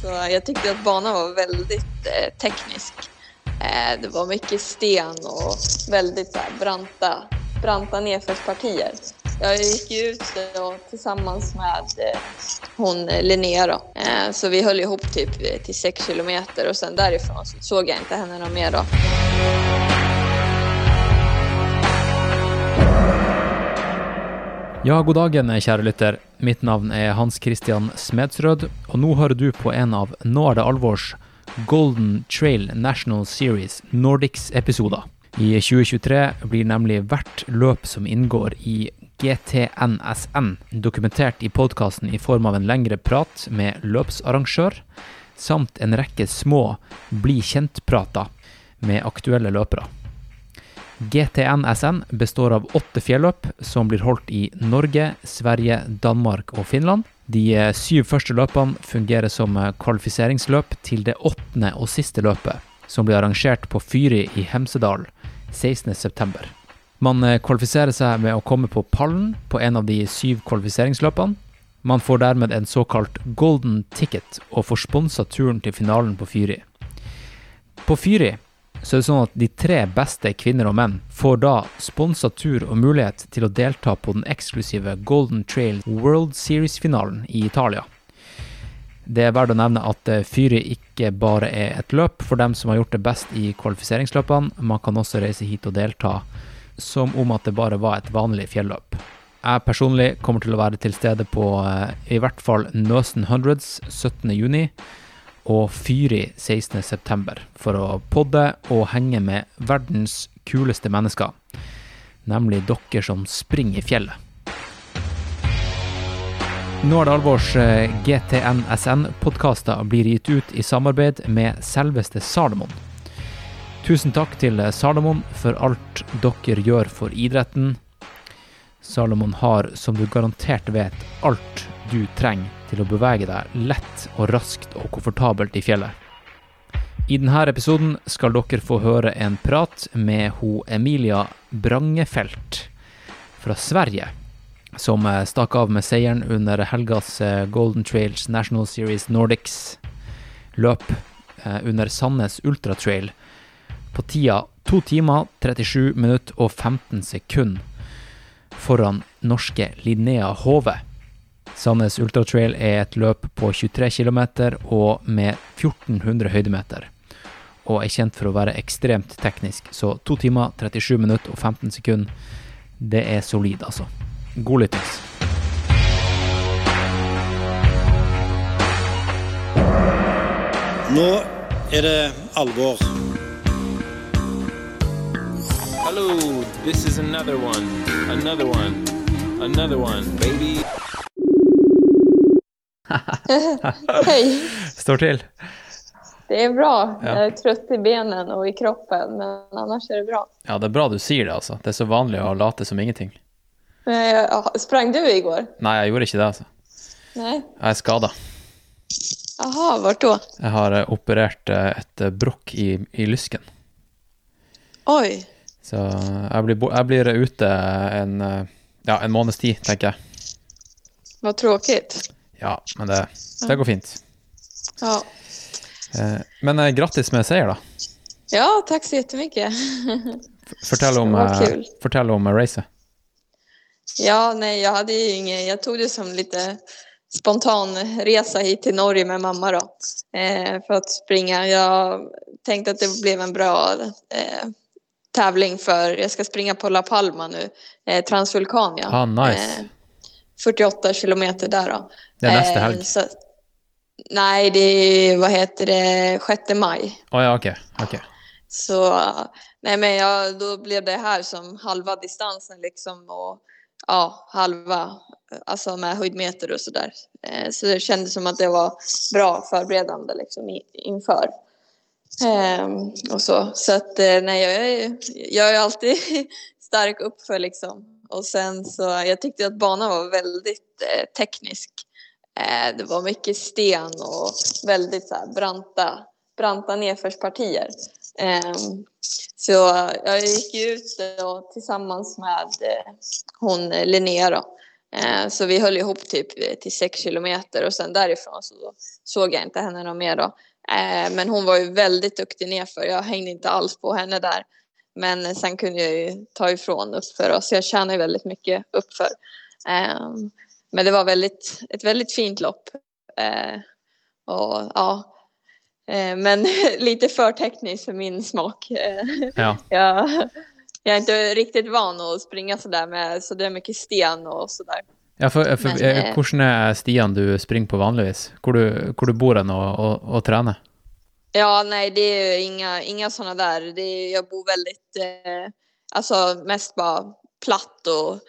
Så jag tyckte att banan var väldigt eh, teknisk. Eh, det var mycket sten och väldigt så här, branta, branta nedförspartier. Jag gick ju ut då, tillsammans med eh, hon eh, Linnea då. Eh, så vi höll ihop typ eh, till 6 kilometer och sen därifrån så såg jag inte henne någon mer då. Ja, god dagen, kjære lytter. Mitt navn er Hans Christian Smedsrød, og nå hører du på en av Nå er det alvors Golden Trail National Series Nordics-episoder. I 2023 blir nemlig hvert løp som inngår i GTNSN, dokumentert i podkasten i form av en lengre prat med løpsarrangør, samt en rekke små bli kjent-prater med aktuelle løpere. GTNSN består av åtte fjelløp som blir holdt i Norge, Sverige, Danmark og Finland. De eh, syv første løpene fungerer som eh, kvalifiseringsløp til det åttende og siste løpet, som blir arrangert på Fyri i Hemsedal 16.9. Man eh, kvalifiserer seg med å komme på pallen på en av de syv kvalifiseringsløpene. Man får dermed en såkalt golden ticket og får sponsa turen til finalen på Fyri. På Fyri så er det sånn at de tre beste kvinner og menn får da sponsa tur og mulighet til å delta på den eksklusive Golden Trail World Series-finalen i Italia. Det er verdt å nevne at eh, Fyri ikke bare er et løp for dem som har gjort det best i kvalifiseringsløpene, man kan også reise hit og delta som om at det bare var et vanlig fjelløp. Jeg personlig kommer til å være til stede på eh, i hvert fall Nøsen Hundreds 17 og Fyri 16.9. for å podde og henge med verdens kuleste mennesker, nemlig dere som springer i fjellet. Nå er det alvors eh, GTNSN-podkaster blir gitt ut i samarbeid med selveste Salomon. Tusen takk til eh, Salomon for alt dere gjør for idretten. Salomon har, som du garantert vet, alt du trenger til å bevege deg lett og raskt og komfortabelt i fjellet. I denne episoden skal dere få høre en prat med ho Emilia Brangefelt fra Sverige, som eh, stakk av med seieren under helgas eh, Golden Trails National Series Nordics løp eh, under Sandnes Ultra Trail på tida 2 timer, 37 minutter og 15 sekunder foran norske Linnea Hove. Sandnes Ultratrail er et løp på 23 km og med 1400 høydemeter, og er kjent for å være ekstremt teknisk, så 2 timer, 37 minutter og 15 sekunder, det er solid, altså. God lyttings. Nå er det alvor. Hello, this is another one, another one, another one, baby. Hej! Står til. Det är bra. Ja. Jag är trött i benen och i kroppen, men annars är det bra. Ja, det er bra du sier det, altså. Det er så vanlig å late som ingenting. Ja, sprang du igår? Nei, jeg gjorde ikke det, altså. Nej. Jeg er skada. Jaha, vart då? Jeg har eh, operert eh, et eh, brokk i, i lysken. Oj, Så jeg blir, jeg blir ute en, ja, en måneds tid, tenker jeg. vad tråkigt. Ja, men det, det går fint. Ja. Eh, Men eh, grattis med seier, da. ja, tack så jättemycket. Fortell om, eh, fortell om racet. Ja, nej, jag hade ju ingen, jag tog det som lite spontan resa hit till Norge med mamma då. Eh, för att springa. Jag tänkte att det blev en bra eh, tävling för, jag ska springa på La Palma nu, eh, Transvulkania. Ah, nice. Eh, 48 kilometer där då. Det är nästa Eh, helg. så, nej, det är, vad heter det, 6 maj. Å ja, ok. ok. Så nej men jag, då blev det här som halva distansen liksom och ja, halva alltså med höjdmeter och sådär. Eh, så det kändes som att det var bra förberedande liksom inför. Ehm, och så. Så att eh, nej, jag är, jag är alltid stark uppför liksom. Och sen så, jag tyckte att banan var väldigt eh, teknisk. Eh, det var mycket sten och väldigt så här, branta, branta nedförspartier. Eh, så jag gick ut då, tillsammans med eh, hon eh, Linnea då. Eh, så vi höll ihop typ eh, till sex kilometer och sen därifrån så såg jag inte henne någon mer då. Men hon var ju väldigt duktig nerför. Jag hängde inte alls på henne där. Men sen kunde jag ju ta ifrån uppför och så jag tjänade väldigt mycket uppför. Um, men det var väldigt, ett väldigt fint lopp. Uh, och ja, uh, men lite för tekniskt för min smak. Ja. jag, jag är inte riktigt van att springa sådär med så där mycket sten och sådär. Ja, for, for men, eh, er stiene du springer på vanligvis? Hvor du, hvor du bor hen og, og, og trener? Ja, nej, det är inga, inga sådana där. Det är, jag bor väldigt, eh, alltså mest bara platt och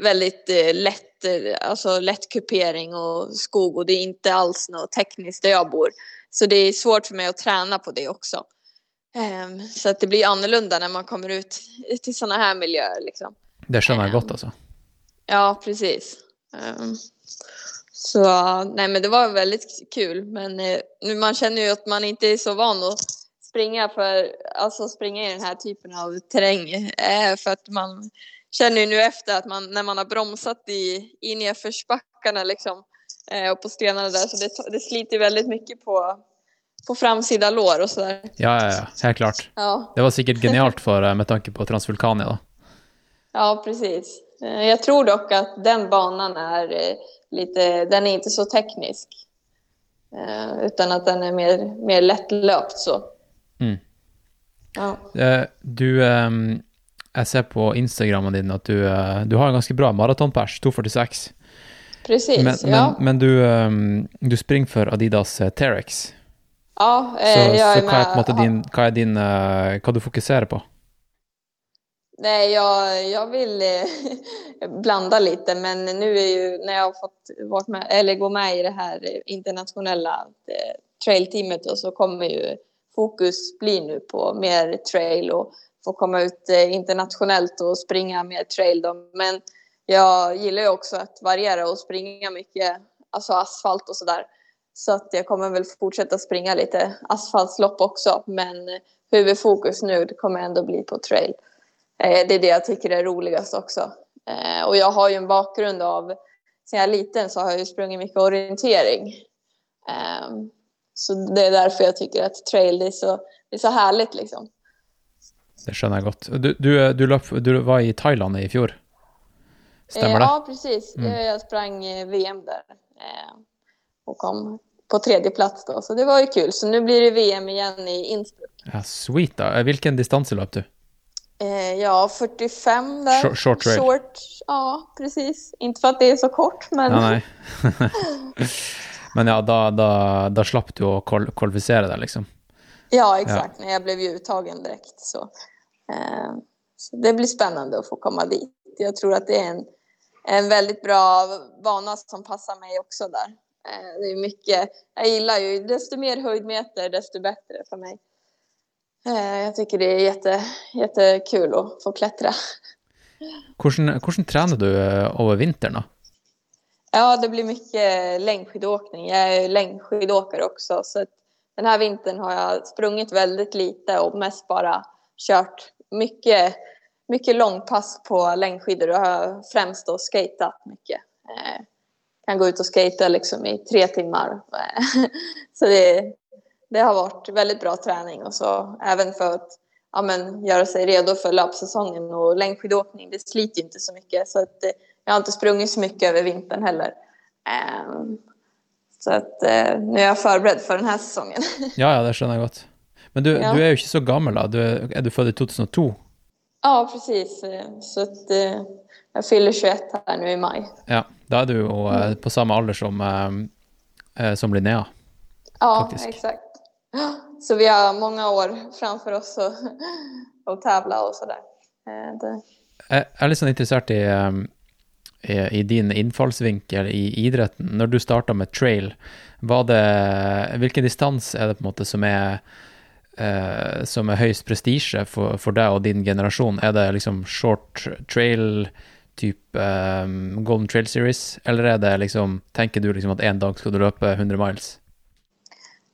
väldigt eh, lätt, eh, alltså lätt kupering och skog och det är inte alls något tekniskt där jag bor. Så det är svårt för mig att träna på det också. Um, så att det blir annorlunda när man kommer ut till sådana här miljöer liksom. Det känner jag gott alltså. Ja, precis. Så nej, men det var väldigt kul. Men eh, man känner ju att man inte är så van att springa för alltså springa i den här typen av terräng eh, för att man känner ju nu efter att man när man har bromsat i, i nedförsbackarna liksom eh, och på stenarna där så det, det sliter väldigt mycket på på framsida lår och sådär. Ja, ja, ja, helt klart. Ja. Det var säkert genialt för med tanke på Transvulkania då. Ja, precis. Eh, jag tror dock att den banan är eh, lite, den är inte så teknisk. Utan att den är mer, mer lättlöpt så. Mm. Ja. Du, ehm, jag ser på Instagramen din att du, du har en ganska bra maratonpers, 2.46. Precis, men, ja. Men, men du, ehm, du springer för Adidas Terex. Ja, eh, så, jag är så med. Din, hva er din Hva du fokuserar på? Nej, jag, jag vill eh, blanda lite, men nu är ju när jag har fått varit med, eller gå med i det här internationella eh, trailteamet så kommer ju fokus bli nu på mer trail och få komma ut eh, internationellt och springa mer trail. Då. Men jag gillar ju också att variera och springa mycket, alltså asfalt och sådär. Så att jag kommer väl fortsätta springa lite asfaltslopp också. Men huvudfokus nu kommer ändå bli på trail. Eh, det är det jag tycker är roligast också. Eh, och jag har ju en bakgrund av, sen jag är liten så har jag ju sprungit mycket orientering. Ehm, så det är därför jag tycker att trail är så, det är så härligt liksom. Det känner jag gott. Du, du, du, löp, du var i Thailand i fjol? Stämmer eh, det? Ja, precis. Mm. Jag sprang VM där och kom på tredje plats då, så det var ju kul. Så nu blir det VM igen i Innsbruck. Ja, sweet då. Vilken distans löp du? Eh, ja, 45 där. Short, short? Short, ja, precis. Inte för att det är så kort, men... Ja, men ja, då, då, då slapp du att kvalificera dig liksom? Ja, exakt. Ja. Jag blev ju uttagen direkt. Så. Eh, så det blir spännande att få komma dit. Jag tror att det är en, en väldigt bra bana som passar mig också där. Eh, det är mycket, jag gillar ju, desto mer höjdmeter desto bättre för mig. Eh, jag tycker det är jätte, jättekul att få klättra. Hur tränar du eh, över vintern då? Ja, det blir mycket längdskidåkning. Jag är längdskidåkare också. Så den här vintern har jag sprungit väldigt lite och mest bara kört mycket, mycket långpass på längdskidor och har främst då skatat mycket kan gå ut och skata liksom i tre timmar. så det, det har varit väldigt bra träning och så även för att ja, men, göra sig redo för löpsäsongen och längdskidåkning. Det sliter inte så mycket så att, eh, jag har inte sprungit så mycket över vintern heller. Um, så att uh, nu är jag förberedd för den här säsongen. ja, ja, det känner jag gott. Men du, ja. du är ju inte så gammal då. Du är, är du född i 2002? Ja, precis. Så att, uh, jag fyller 21 här nu i maj. Ja, då är du och, mm. på samma ålder som, som Linnea. Ja, faktiskt. exakt. Så vi har många år framför oss och, och tävla och sådär. Eh, det... Jag är lite intresserad ehm, i, i din infallsvinkel i idrotten. När du startade med trail, var det, vilken distans är det på något sätt som är eh, som är högst prestige för, för dig och din generation? Är det liksom short trail typ um, Golden Trail Series? Eller är det liksom, tänker du liksom att en dag ska du löpa 100 miles?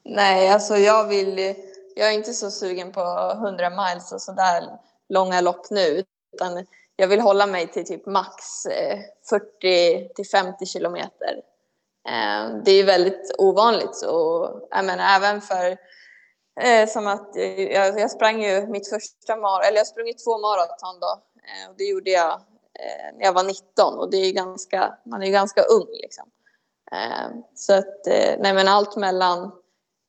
Nej, alltså jag vill, jag är inte så sugen på 100 miles och sådär långa lopp nu, utan jag vill hålla mig till typ max eh, 40 till 50 kilometer. Eh, det är väldigt ovanligt så jag menar, även för eh, som att jag, jag sprang ju mitt första maraton, eller jag sprang ju två maraton då och det gjorde jag när jag var 19 och det är ganska, man är ju ganska ung liksom. så att, nej men allt mellan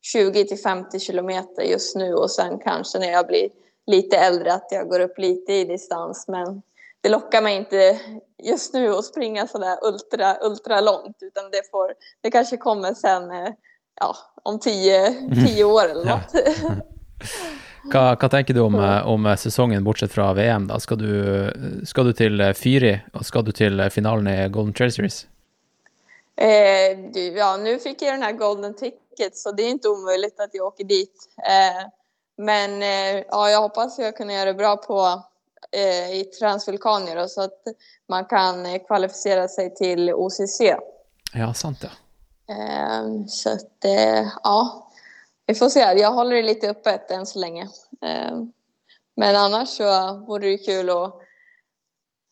20 till 50 kilometer just nu och sen kanske när jag blir lite äldre att jag går upp lite i distans men det lockar mig inte just nu att springa sådär ultra, ultra långt utan det får, det kanske kommer sen eh, ja, om tio, mm. tio år eller något. Hva, hva, tenker du om, eh, om, säsongen bortsett från VM? da? Skal du, skal du til eh, Fyri, og skal du till finalen i Golden Trail Series? Eh, ja, nu fick jag den här Golden Ticket så det är inte omöjligt att jag åker dit. Eh, men eh, ja, jag hoppas jag kan göra det bra på eh, i Transvulkanier så att man kan kvalificera sig till OCC. Ja, sant ja. Eh, så att, ja, vi får se. Jag håller det lite öppet än så länge. Men annars så vore det kul att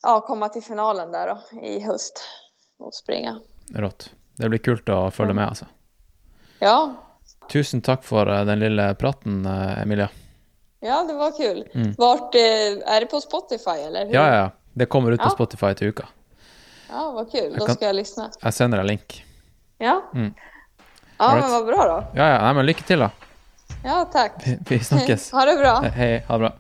ja, komma till finalen där då, i höst och springa. Rått. Det blir kul att följa med alltså. Ja. Tusen tack för den lilla praten, Emilia. Ja, det var kul. Mm. Vart, eh, är det på Spotify eller? Hur? Ja, ja. Det kommer ut på ja. Spotify till uka. Ja, vad kul. Då ska jag lyssna. Jag sänder en länk. Ja. Mm. Ja, right. men vad bra då. Ja, ja. Nej, men lycka till då. Ja, tack. Vi, vi snackas. ha det bra. Hej, hej. Ha det bra.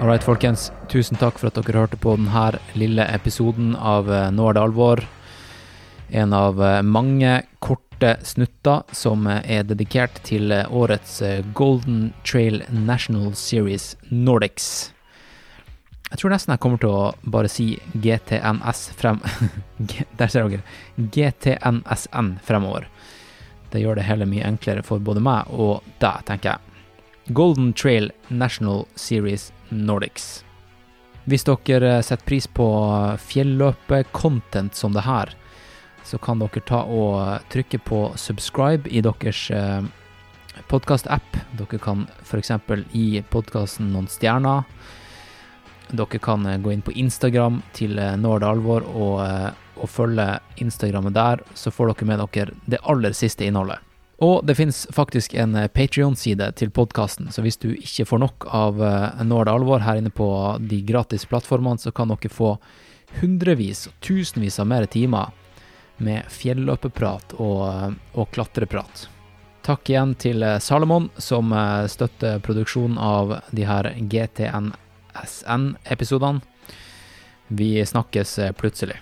Alright, folkens. Tusen takk for at dere hørte på denne lille episoden av eh, Nå er det alvor en av eh, mange korte snutter som eh, er dedikert til årets Golden Trail National Series Nordics. Jeg tror nesten jeg kommer til å bare si GTNS frem... Der ser dere. GTNSN fremover. Det gjør det hele mye enklere for både meg og deg, tenker jeg. Golden Trail National Series Nordics. Hvis dere setter eh, pris på fjelløpe-content som det her, så kan dere ta og trykke på subscribe i deres eh, podkast-app. Dere kan f.eks. gi podkasten noen stjerner. Dere kan eh, gå inn på Instagram til Når det alvor og, og følge Instagrammet der, så får dere med dere det aller siste innholdet. Og det finnes faktisk en eh, Patrion-side til podkasten, så hvis du ikke får nok av eh, Når det alvor her inne på de gratis plattformene, så kan dere få hundrevis og tusenvis av mer timer med fjelløpeprat og, eh, og klatreprat. Takk igjen til Salomon, som støtter produksjonen av de her GTNSN-episodene. Vi snakkes plutselig.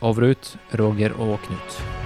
Over og ut, Roger og Knut.